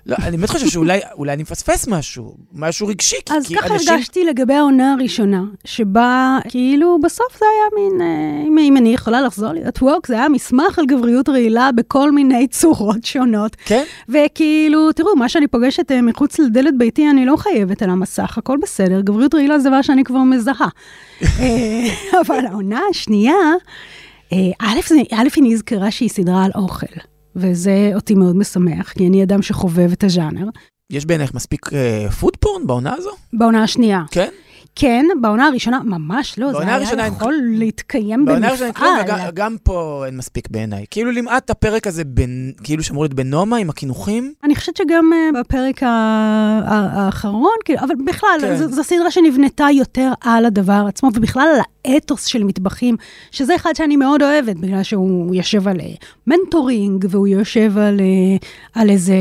לא, אני באמת חושב שאולי אולי אני מפספס משהו, משהו רגשי. כי- אז כי ככה אנשים- הרגשתי לגבי העונה הראשונה, שבה כאילו בסוף זה היה מין, אה, אם, אני יכולה לחזור להיות ווק, זה היה מסמך על גבריות רעילה בכל מיני צורות שונות. כן? וכאילו, תראו, מה שאני פוגשת אה, מחוץ לדלת ביתי, אני לא חייבת על המסך, הכל בסדר, גבריות רעילה זה דבר שאני כבר מזהה. אבל העונה השנייה, א', זה- א', היא נזכרה שהיא סדרה על אוכל. וזה אותי מאוד משמח, כי אני אדם שחובב את הז'אנר. יש בעינייך מספיק אה, פוד פורן בעונה הזו? בעונה השנייה. כן? כן, בעונה הראשונה, ממש לא, זה היה הראשונה אין יכול להתקיים בעונה הראשונה כלום, במפעל. וגם גם פה אין מספיק בעיניי. כאילו למעט הפרק הזה, בין, כאילו שאמור להיות בנומה עם הקינוחים. אני חושבת שגם uh, בפרק האחרון, כאילו, אבל בכלל, כן. זו, זו סדרה שנבנתה יותר על הדבר עצמו, ובכלל על האתוס של מטבחים, שזה אחד שאני מאוד אוהבת, בגלל שהוא יושב על אה, מנטורינג, והוא יושב על, אה, על איזה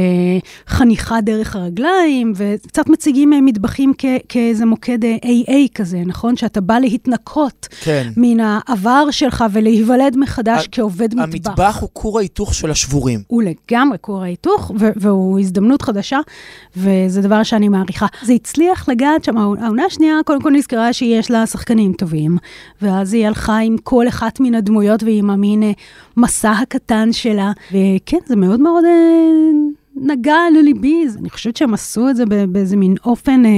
חניכה דרך הרגליים, וקצת מציגים אה, מטבחים כ- כאיזה מוקד אה, AA כזה, נכון? שאתה בא להתנקות כן. מן העבר שלך ולהיוולד מחדש ה- כעובד מטבח. המטבח הוא כור ההיתוך של השבורים. הוא לגמרי כור ההיתוך, ו- והוא הזדמנות חדשה, וזה דבר שאני מעריכה. זה הצליח לגעת שם, העונה השנייה, קודם כל נזכרה שיש לה שחקנים טובים, ואז היא הלכה עם כל אחת מן הדמויות ועם המין אה, מסע הקטן שלה, וכן, זה מאוד מאוד אה, נגע לליבי, אני חושבת שהם עשו את זה באיזה מין אופן... אה,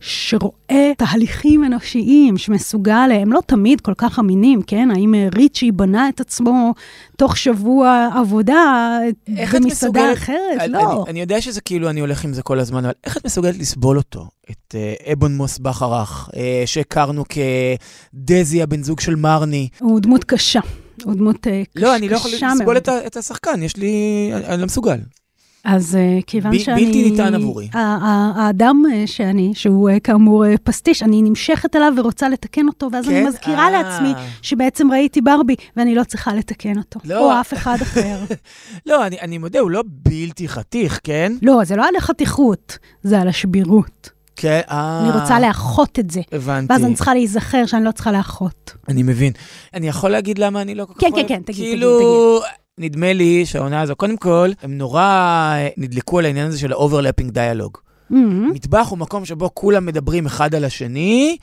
שרואה תהליכים אנושיים, שמסוגל, הם לא תמיד כל כך אמינים, כן? האם אה, ריצ'י בנה את עצמו תוך שבוע עבודה במסעדה מסוגלת- אחרת? אני, לא. אני, אני יודע שזה כאילו, אני הולך עם זה כל הזמן, אבל איך את מסוגלת לסבול אותו? את uh, אבון מוס בחרך, uh, שהכרנו כדזי, הבן זוג של מרני. הוא דמות קשה. הוא דמות אה, קש, לא, אני לא יכול קשה לסבול מאוד. את, השחקן, יש לי... אני לא מסוגל. אז uh, כיוון ב- שאני... בלתי ניתן עבורי. האדם uh, שאני, שהוא uh, כאמור פסטיש, אני נמשכת אליו ורוצה לתקן אותו, ואז כן? אני מזכירה אה. לעצמי שבעצם ראיתי ברבי, ואני לא צריכה לתקן אותו. לא. או אף אחד אחר. לא, אני, אני מודה, הוא לא בלתי חתיך, כן? לא, זה לא על החתיכות, זה על השבירות. כן, אה... אני רוצה לאחות את זה. הבנתי. ואז אני צריכה להיזכר שאני לא צריכה לאחות. אני מבין. אני יכול להגיד למה אני לא כל כך כן? כן, כן, תגיד, כאילו, נדמה לי שהעונה הזו, קודם כל, הם נורא אה, נדלקו על העניין הזה של ה-overlapping dialogue. מהמם. מטבח הוא מקום שבו כולם מדברים אחד על השני.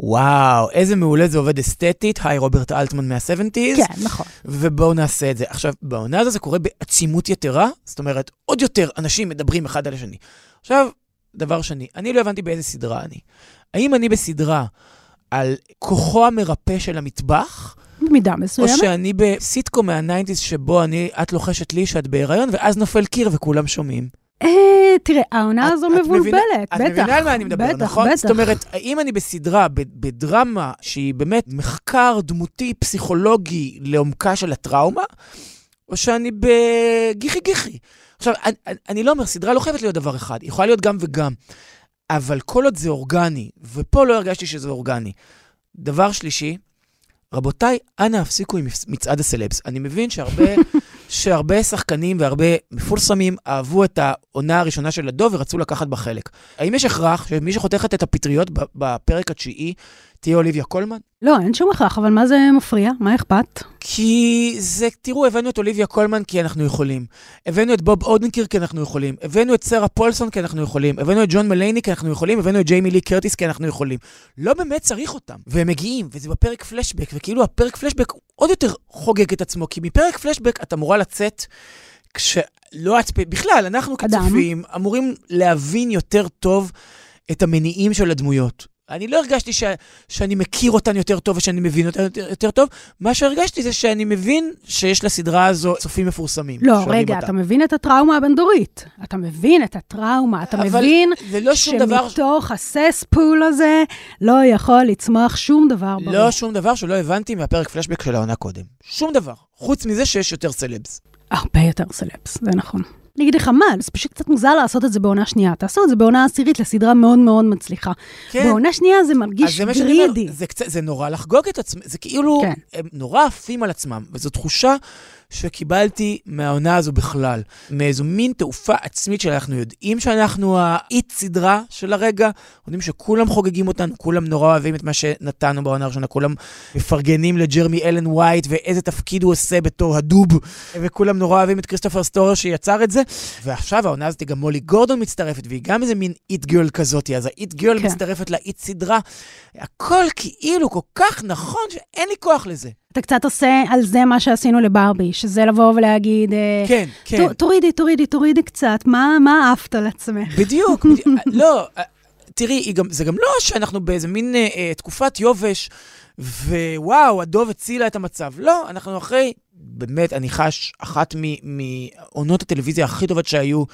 וואו, איזה מעולה זה עובד אסתטית. היי, רוברט אלטמן מה-70's. כן, נכון. ובואו נעשה את זה. עכשיו, בעונה הזו זה קורה בעצימות יתרה, זאת אומרת, עוד יותר אנשים מדברים אחד על השני. עכשיו, דבר שני, אני לא הבנתי באיזה סדרה אני. האם אני בסדרה על כוחו המרפא של המטבח, במידה או מסוימת. שאני בסיטקום מה-90's שבו אני, את לוחשת לי שאת בהיריון, ואז נופל קיר וכולם שומעים. אה, תראה, העונה הזו מבולבלת, בטח. את מבינה על מה אני מדבר, נכון? בטח. זאת אומרת, האם אני בסדרה, בדרמה שהיא באמת מחקר דמותי פסיכולוגי לעומקה של הטראומה, או שאני בגיחי גיחי? עכשיו, אני לא אומר, סדרה לא חייבת להיות דבר אחד, היא יכולה להיות גם וגם, אבל כל עוד זה אורגני, ופה לא הרגשתי שזה אורגני. דבר שלישי, רבותיי, אנא הפסיקו עם מצעד הסלבס. אני מבין שהרבה, שהרבה שחקנים והרבה מפורסמים אהבו את העונה הראשונה של הדוב ורצו לקחת בה חלק. האם יש הכרח שמי שחותכת את הפטריות בפרק התשיעי תהיה אוליביה קולמן? לא, אין שום הכרח, אבל מה זה מפריע? מה אכפת? כי זה, תראו, הבאנו את אוליביה קולמן כי אנחנו יכולים. הבאנו את בוב אודנקיר כי אנחנו יכולים. הבאנו את סרה פולסון כי אנחנו יכולים. הבאנו את ג'ון מלייני כי אנחנו יכולים. הבאנו את ג'יימי לי קרטיס כי אנחנו יכולים. לא באמת צריך אותם. והם מגיעים, וזה בפרק פלשבק, וכאילו הפרק פלשבק עוד יותר חוגג את עצמו, כי מפרק פלשבק את אמורה לצאת כשלא את... בכלל, אנחנו אדם. כצופים אמורים להבין יותר טוב את המניעים של הדמויות. אני לא הרגשתי ש, שאני מכיר אותן יותר טוב ושאני מבין אותן יותר, יותר טוב, מה שהרגשתי זה שאני מבין שיש לסדרה הזו צופים מפורסמים. לא, רגע, אותה. אתה מבין את הטראומה הבין-דורית. אתה מבין את הטראומה, אתה מבין לא שום דבר... שמתוך הסספול הזה לא יכול לצמוח שום דבר. לא שום דבר שלא הבנתי מהפרק פלשבק של העונה קודם. שום דבר. חוץ מזה שיש יותר סלבס. הרבה יותר סלפס, זה נכון. אני אגיד לך מה, זה פשוט קצת מוזר לעשות את זה בעונה שנייה. תעשו את זה בעונה עשירית לסדרה מאוד מאוד מצליחה. כן. בעונה שנייה זה מרגיש זה שאני אומר, greedy. זה, קצת, זה נורא לחגוג את עצמם, זה כאילו, כן. הם נורא עפים על עצמם, וזו תחושה שקיבלתי מהעונה הזו בכלל. מאיזו מין תעופה עצמית שאנחנו יודעים שאנחנו ה it סדרה של הרגע, יודעים שכולם חוגגים אותנו, כולם נורא אוהבים את מה שנתנו בעונה הראשונה, כולם מפרגנים לג'רמי אלן ווייט ואיזה תפקיד הוא עושה בתור הדוב, וכולם נורא אוהבים את כריסטופר סטורר שיצר את זה. ועכשיו העונה הזאת גם מולי גורדון מצטרפת, והיא גם איזה מין איט גרל כזאת, אז האיט גרל כן. מצטרפת לאיט סדרה. הכל כאילו כל כך נכון שאין לי כוח לזה. אתה קצת עושה על זה מה שעשינו לברבי, שזה לבוא ולהגיד, אה, כן, כן. "ת- תורידי, תורידי, תורידי קצת, מה עפת על עצמך? בדיוק, בדיוק. לא, אה, תראי, גם, זה גם לא שאנחנו באיזה מין אה, אה, תקופת יובש, ווואו, הדוב הצילה את המצב. לא, אנחנו אחרי, באמת, אני חושב אחת מעונות הטלוויזיה הכי טובות שהיו,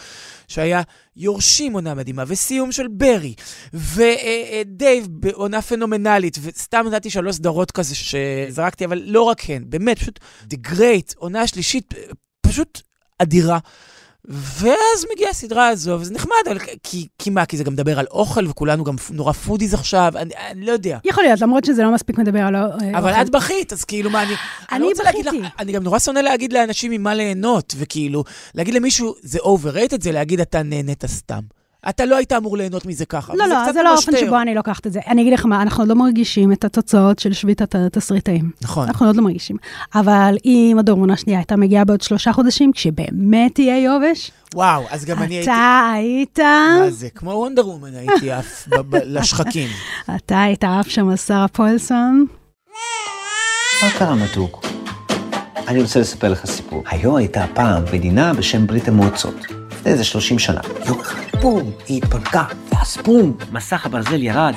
שהיה יורשים עונה מדהימה, וסיום של ברי, ודייב בעונה פנומנלית, וסתם נתתי שלוש סדרות כזה שזרקתי, אבל לא רק הן, באמת, פשוט The Great, עונה שלישית, פשוט אדירה. ואז מגיעה הסדרה הזו, וזה נחמד, אבל, כי, כי מה, כי זה גם מדבר על אוכל, וכולנו גם נורא foodies עכשיו, אני, אני לא יודע. יכול להיות, למרות שזה לא מספיק מדבר על... אה, אבל אוכל. את בכית, אז כאילו, מה, אני... אני להגיד בכיתי. לך, אני גם נורא שונא להגיד לאנשים ממה ליהנות, וכאילו, להגיד למישהו, זה overrated, זה להגיד, אתה נהנית סתם. אתה לא היית אמור ליהנות מזה ככה. לא, לא, זה לא האופן. שבו אני לוקחת את זה. אני אגיד לך מה, אנחנו עוד לא מרגישים את התוצאות של שביתת התסריטאים. נכון. אנחנו עוד לא מרגישים. אבל אם הדורמונה השנייה הייתה מגיעה בעוד שלושה חודשים, כשבאמת תהיה יובש, וואו, אז גם אני הייתי... אתה היית... מה זה? כמו וונדר וומן הייתי עף לשחקים. אתה היית עף שם על שרה פולסון. מה קרה מתוק? אני רוצה לספר לך סיפור. היום הייתה פעם מדינה בשם ברית המועצות. לפני איזה 30 שנה. יום אחד, בום, היא התפרקה, ואז בום, מסך הברזל ירד.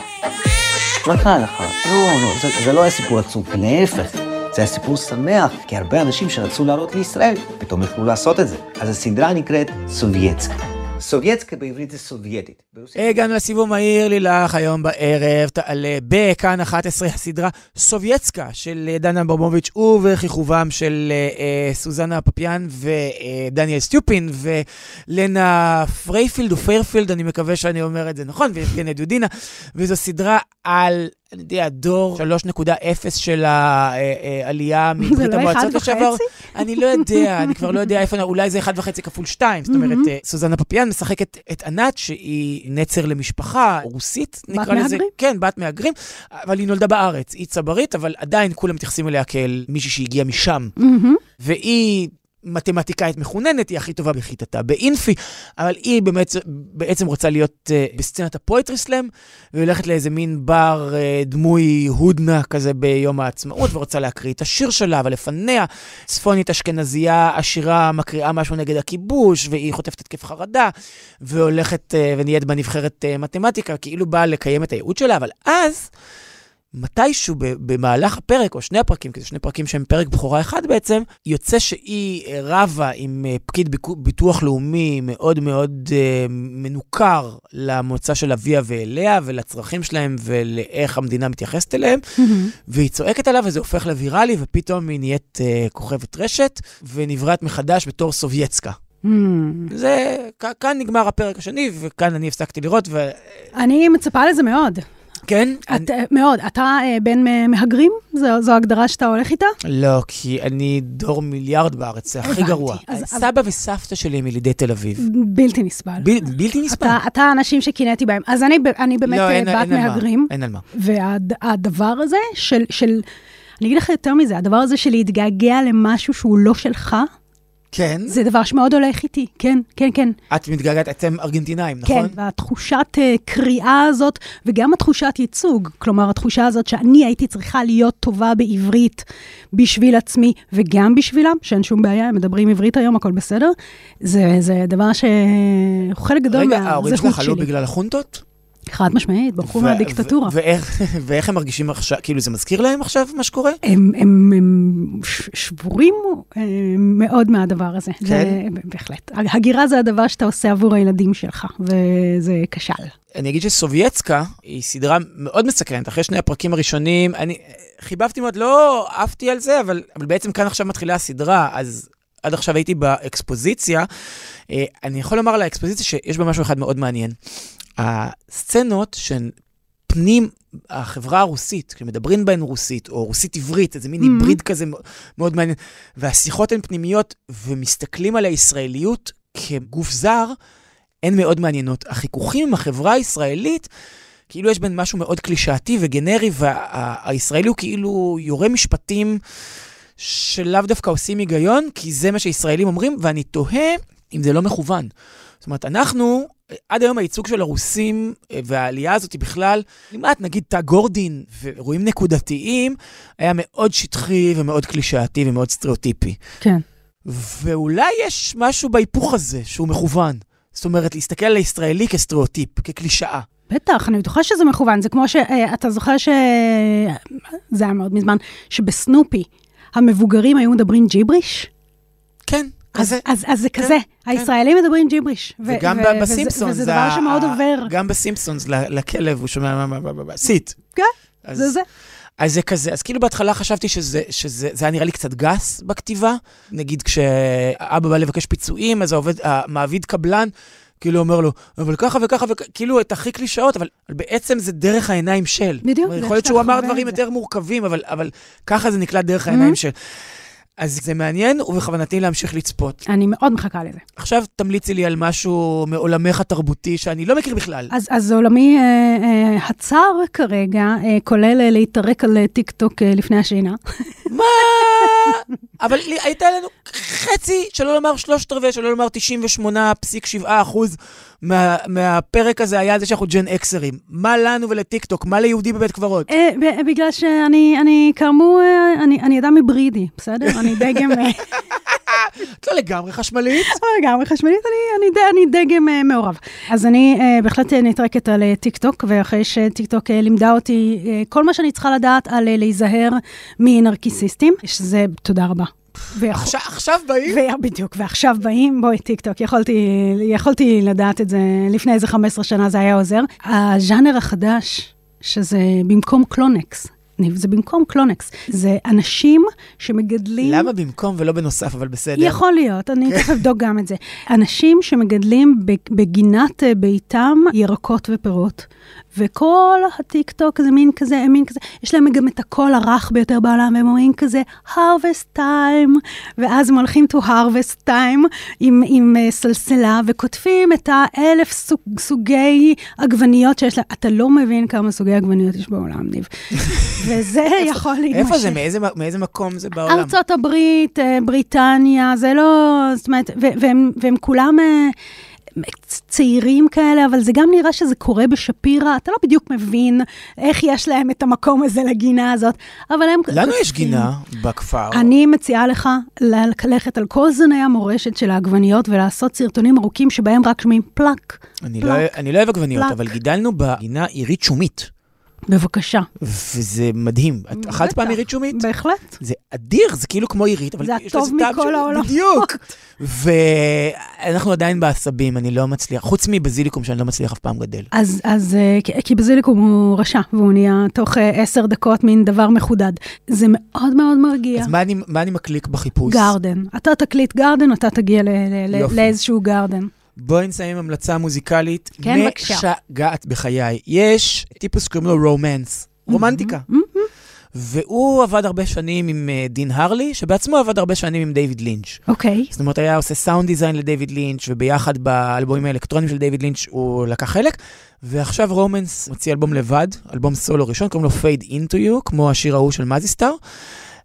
מה קרה לך? לא, לא, זה, זה לא היה סיפור עצוב, להפך. זה היה סיפור שמח, כי הרבה אנשים שרצו לעלות לישראל, פתאום יכלו לעשות את זה. אז הסדרה נקראת סובייטסקה. סובייטסקה בעברית זה סובייטית. הגענו לסיבוב מהיר לילך, היום בערב תעלה בכאן 11 הסדרה סובייטסקה של אה, דנה ברמוביץ' ובכיכובם של אה, אה, סוזנה פפיאן ודניאל סטיופין ולנה פרייפילד או פיירפילד, אני מקווה שאני אומר את זה נכון, ויבגניה דודינה, וזו סדרה על... אני יודע, דור 3.0 של העלייה מברית לא המועצות אחד לשעבר. וחצי? אני לא יודע, אני כבר לא יודע איפה, אולי זה 1.5 כפול 2. זאת אומרת. אה, סוזנה פפיאן משחקת את ענת, שהיא נצר למשפחה רוסית, נקרא לזה. מהגרים? כן, בת מהגרים, אבל היא נולדה בארץ. היא צברית, אבל עדיין כולם מתייחסים אליה כאל מישהי שהגיעה משם. והיא מתמטיקאית מחוננת, היא הכי טובה בכיתתה באינפי, אבל היא באמת, בעצם רוצה להיות uh, בסצנת הפואטרי סלאם, והיא הולכת לאיזה מין בר uh, דמוי הודנה כזה ביום העצמאות, ורוצה להקריא את השיר שלה, אבל לפניה צפונית אשכנזייה עשירה מקריאה משהו נגד הכיבוש, והיא חוטפת התקף חרדה, והולכת uh, ונהיית בנבחרת uh, מתמטיקה, כאילו באה לקיים את הייעוד שלה, אבל אז... מתישהו במהלך הפרק, או שני הפרקים, כי זה שני פרקים שהם פרק בכורה אחד בעצם, יוצא שהיא אה, רבה עם אה, פקיד ביטוח לאומי מאוד מאוד אה, מנוכר למוצא של אביה ואליה, ולצרכים שלהם ולאיך המדינה מתייחסת אליהם, מהמם. והיא צועקת עליו וזה הופך לוויראלי, ופתאום היא נהיית אה, כוכבת רשת, ונבראת מחדש בתור סובייטסקה. מהמם. זה, כ- כאן נגמר הפרק השני, וכאן אני הפסקתי לראות, וכן, אני מצפה לזה מאוד. אני- את, אה, מאוד. אתה אה, בין אה, מהגרים? זו זו ההגדרה שאתה הולך איתה? לא, כי אני דור מיליארד בארץ, זה הכי. גרוע. אז- סבא וסבתא שלי הם ילידי תל אביב. בלתי נסבל. בל- בלתי נסבל. אתה, אתה האנשים שקינאתי בהם. אז אני, ב- אני באמת לא, אין- בת אין מהגרים, אין על מה. והדבר הזה של, של, אני אגיד לך יותר מזה, הדבר הזה של להתגעגע למשהו שהוא לא שלך, כן? זה דבר שמאוד הולך איתי. כן, כן, כן. את מתגעגעת, אתם ארגנטינאים, נכון? כן, והתחושת uh, קריאה הזאת, וגם התחושת ייצוג, כלומר, התחושה הזאת שאני הייתי צריכה להיות טובה בעברית בשביל עצמי, וגם בשבילם, שאין שום בעיה, הם מדברים עברית היום, הכל בסדר, זה, זה דבר שהוא חלק גדול רגע, ההורים שלך שלי. עלו בגלל החונטות? חד משמעית, ברחו מהדיקטטורה. ואיך, ואיך הם מרגישים עכשיו, כאילו זה מזכיר להם עכשיו מה שקורה? הם, הם, הם שבורים אה, מאוד מהדבר הזה. כן? זה, בהחלט. הגירה זה הדבר שאתה עושה עבור הילדים שלך, וזה כשל. אני אגיד שסובייצקה היא סדרה מאוד מסקרנת. אחרי שני הפרקים הראשונים, אני חיבבתי מאוד, לא עפתי על זה, אבל, אבל בעצם כאן עכשיו מתחילה הסדרה, אז עד עכשיו הייתי באקספוזיציה. אה, אני יכול לומר על האקספוזיציה שיש בה משהו אחד מאוד מעניין. הסצנות שהן פנים החברה הרוסית, כשמדברים בהן רוסית, או רוסית עברית, איזה מין Mhm. היבריד כזה מאוד מעניין, והשיחות הן פנימיות, ומסתכלים על הישראליות כגוף זר, הן מאוד מעניינות. החיכוכים עם החברה הישראלית, כאילו יש בין משהו מאוד קלישאתי וגנרי, והישראלי הוא כאילו יורה משפטים שלאו דווקא עושים היגיון, כי זה מה שישראלים אומרים, ואני תוהה אם זה לא מכוון. זאת אומרת, אנחנו, עד היום הייצוג של הרוסים אה, והעלייה הזאת היא בכלל, כמעט נגיד תא גורדין ואירועים נקודתיים, היה מאוד שטחי ומאוד קלישאתי ומאוד סטריאוטיפי. כן. ואולי יש משהו בהיפוך הזה שהוא מכוון. זאת אומרת, להסתכל על הישראלי כסטריאוטיפ, כקלישאה. בטח, אני בטוחה שזה מכוון. זה כמו שאתה זוכר ש... זה היה מאוד מזמן, שבסנופי המבוגרים היו מדברים ג'יבריש? כן, כזה. אז, אז זה כן, כזה, הישראלים מדברים ג'יבריש. וגם ו- ב- וזה- בסימפסונס. וזה זה דבר שמאוד עובר. גם בסימפסונס, לכלב, הוא שומע מה, מה, מה, מה, סיט. כן, זה זה. אז זה כזה, אז כאילו בהתחלה חשבתי שזה, שזה זה היה נראה לי קצת גס בכתיבה. נגיד כשאבא בא לבקש פיצויים, אז העובד, המעביד קבלן, כאילו אומר לו, אבל ככה וככה כאילו את הכי קלישאות, אבל בעצם זה דרך העיניים של. בדיוק, יכול להיות שהוא אמר דברים. יותר מורכבים, אבל, אבל ככה זה נקלט דרך העיניים Mhm. של. אז זה מעניין, ובכוונתי להמשיך לצפות. אני מאוד מחכה לזה. עכשיו תמליצי לי על משהו מעולמך התרבותי שאני לא מכיר בכלל. אז, אז עולמי אה, אה, הצר כרגע, אה, כולל אה, להתערק על אה, טיק טוק אה, לפני השינה. מה? אבל לי- הייתה לנו חצי, שלא לומר שלושת רבעי, שלא לומר 98.7 אחוז מה, מהפרק הזה היה זה שאנחנו Gen X רים. מה לנו ולטיקטוק? מה ליהודי בבית קברות? אה, בגלל שאני, אני, כאמור, אה, אני, אני אדם היברידי, בסדר? אני דגם, אה, את לא לגמרי חשמלית. לגמרי חשמלית, אני, אני, אני דגם אה, מעורב. אז אני אה, בהחלט נטרקת על אה, טיק טוק, ואחרי שטיק טוק אה, לימדה אותי אה, כל מה שאני צריכה לדעת על אה, להיזהר מנרקיסיסטים, שזה, תודה רבה. ויכול- עכשיו, עכשיו באים? ו- בדיוק, ועכשיו באים, בואי, טיק טוק, יכולתי, יכולתי לדעת את זה לפני איזה 15 שנה, זה היה עוזר. הז'אנר החדש, שזה במקום קלונקס, ניב, זה במקום קלונקס, זה אנשים שמגדלים... למה במקום ולא בנוסף, אבל בסדר. יכול להיות, אני תכף אבדוק גם את זה. אנשים שמגדלים בגינת אה, ביתם ירקות ופירות, וכל הטיק-טוק זה מין כזה, מין כזה, יש להם גם את הקול הרך ביותר בעולם, והם אומרים כזה, harvest time, ואז הם הולכים to harvest time עם, עם אה, סלסלה, וכותבים את האלף סוג, סוגי עגבניות שיש להם. אתה לא מבין כמה סוגי עגבניות יש בעולם, ניב. וזה יכול להימשך. איפה זה? מאיזה, מאיזה מקום זה בעולם? ארצות הברית, אה, בריטניה, זה לא, זאת אומרת, והם, והם כולם אה, צעירים כאלה, אבל זה גם נראה שזה קורה בשפירא, אתה לא בדיוק מבין איך יש להם את המקום הזה לגינה הזאת, אבל הם... לנו יש. גינה בכפר. אני מציעה לך ללכת על כל זני המורשת של העגבניות ולעשות סרטונים ארוכים שבהם רק שומעים פלאק. אני פלאק, לא, אני לא אוהב עגבניות, פלאק. אבל גידלנו בגינה עירית שומית, בבקשה. וזה מדהים. את אכלת פעם עירית שומית? בהחלט. זה אדיר, זה כאילו כמו עירית, אבל זה יש לזה הטוב מכל העולמות. בדיוק. ואנחנו עדיין בעשבים, אני לא מצליח, חוץ מבזיליקום שאני לא מצליח אף פעם גדל. אז, אז אה, כי- בזיליקום הוא רשע, והוא נהיה תוך אה, עשר דקות מין דבר מחודד. זה מאוד מאוד מרגיע. אז מה אני, מה אני מקליק בחיפוש? גרדן. אתה תקליט גרדן, אתה תגיע ל- ל- ל- יופי. לאיזשהו גרדן. בואי נסיים עם המלצה מוזיקלית. כן, בבקשה. משגעת בחיי. יש טיפוס שקוראים לו רומנס, רומנטיקה. מהמם. והוא עבד הרבה שנים עם אה, דין הרלי, שבעצמו עבד הרבה שנים עם דיוויד לינץ'. אוקיי. זאת אומרת, היה עושה sound design לדיוויד לינץ', וביחד באלבומים האלקטרונים של דיוויד לינץ' הוא לקח חלק. ועכשיו רומנס מוציא אלבום לבד, אלבום סולו ראשון, קוראים לו Fade Into You, כמו השיר ההוא של מזי סטאר.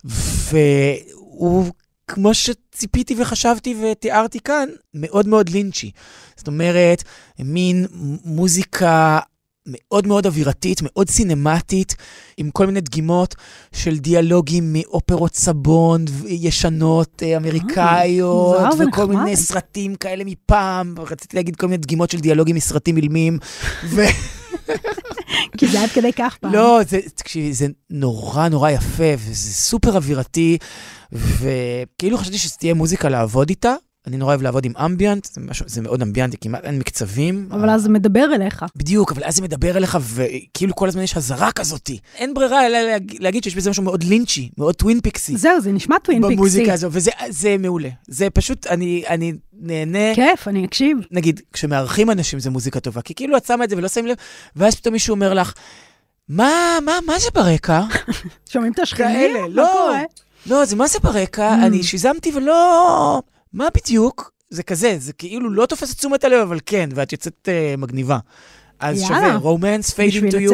והוא, כמו שציפיתי וחשבתי ותיארתי כאן, מאוד מאוד לינצ'י. זאת אומרת, מין מוזיקה מאוד מאוד אווירתית, מאוד סינמטית, עם כל מיני דגימות של דיאלוגים מאופרות סבון ישנות, אה, אמריקאיות, מוזר וכל ונחמד. מיני סרטים כאלה מפעם. רציתי להגיד כל מיני דגימות של דיאלוגים מסרטים אילמים. ו... כי זה עד כדי כך פעם. לא, זה, תקשיבי, זה נורא נורא יפה, וזה סופר אווירתי, וכאילו חשבתי שזו תהיה מוזיקה לעבוד איתה. אני נורא אוהב לעבוד עם אמביאנט, זה, משהו, זה מאוד אמביאנטי, כמעט אין מקצבים. אבל אז זה מדבר אליך. בדיוק, אבל אז זה מדבר אליך, וכאילו כל הזמן יש אזהרה כזאתי. אין ברירה אלא להגיד, להגיד שיש בזה משהו מאוד לינצ'י, מאוד טווין פיקסי. זהו, זה נשמע טווין פיקסי. במוזיקה הזו, וזה זה מעולה. זה פשוט, אני, אני נהנה. כיף, אני אקשיב. נגיד, כשמארחים אנשים זה מוזיקה טובה, כי כאילו את שמה את זה ולא שמים לב, ואז פתאום מישהו אומר לך, מה, מה, מה זה ברקע? שומעים את השכנים? כאלה, לא. לא, זה מה זה ברקע? Mm. אני שיזמתי ולא... מה בדיוק? זה כזה, זה כאילו לא תופס את תשומת הלב, אבל כן, ואת יוצאת uh, מגניבה. אז יאללה. שווה, רומנס, פייד בשביל אינטו יו.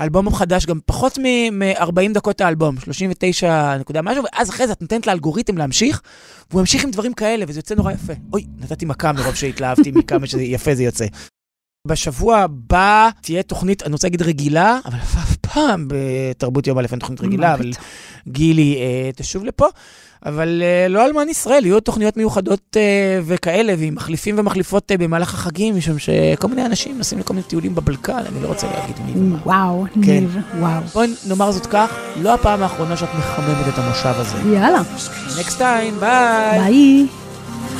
אלבום חדש, גם פחות מ-40 דקות האלבום, 39 נקודה משהו, ואז אחרי זה את נותנת לאלגוריתם להמשיך, והוא ימשיך עם דברים כאלה, וזה יוצא נורא יפה. אוי, נתתי מכה מרוב שהתלהבתי מכמה שזה יפה זה יוצא. בשבוע הבא תהיה תוכנית, אני רוצה להגיד רגילה, אבל פעם בתרבות יום א' אין תוכנית רגילה, אבל גילי אה, תשוב לפה. אבל אה, לא אלמן ישראל, יהיו תוכניות מיוחדות אה, וכאלה, ועם מחליפים ומחליפות אה, במהלך החגים, משום שכל מיני אנשים נוסעים לכל מיני טיולים בבלקן, אני לא רוצה להגיד מי ומה. וואו, כן. ניב, וואו. בואי נאמר זאת כך, לא הפעם האחרונה שאת מחממת את המושב הזה. יאללה, next time, ביי. ביי.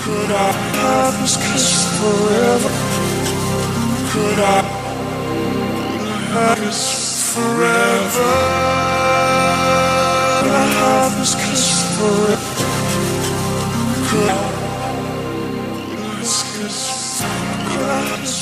Could our paths kiss forever? Could forever. My heart was kissed forever. My heart was kissed forever.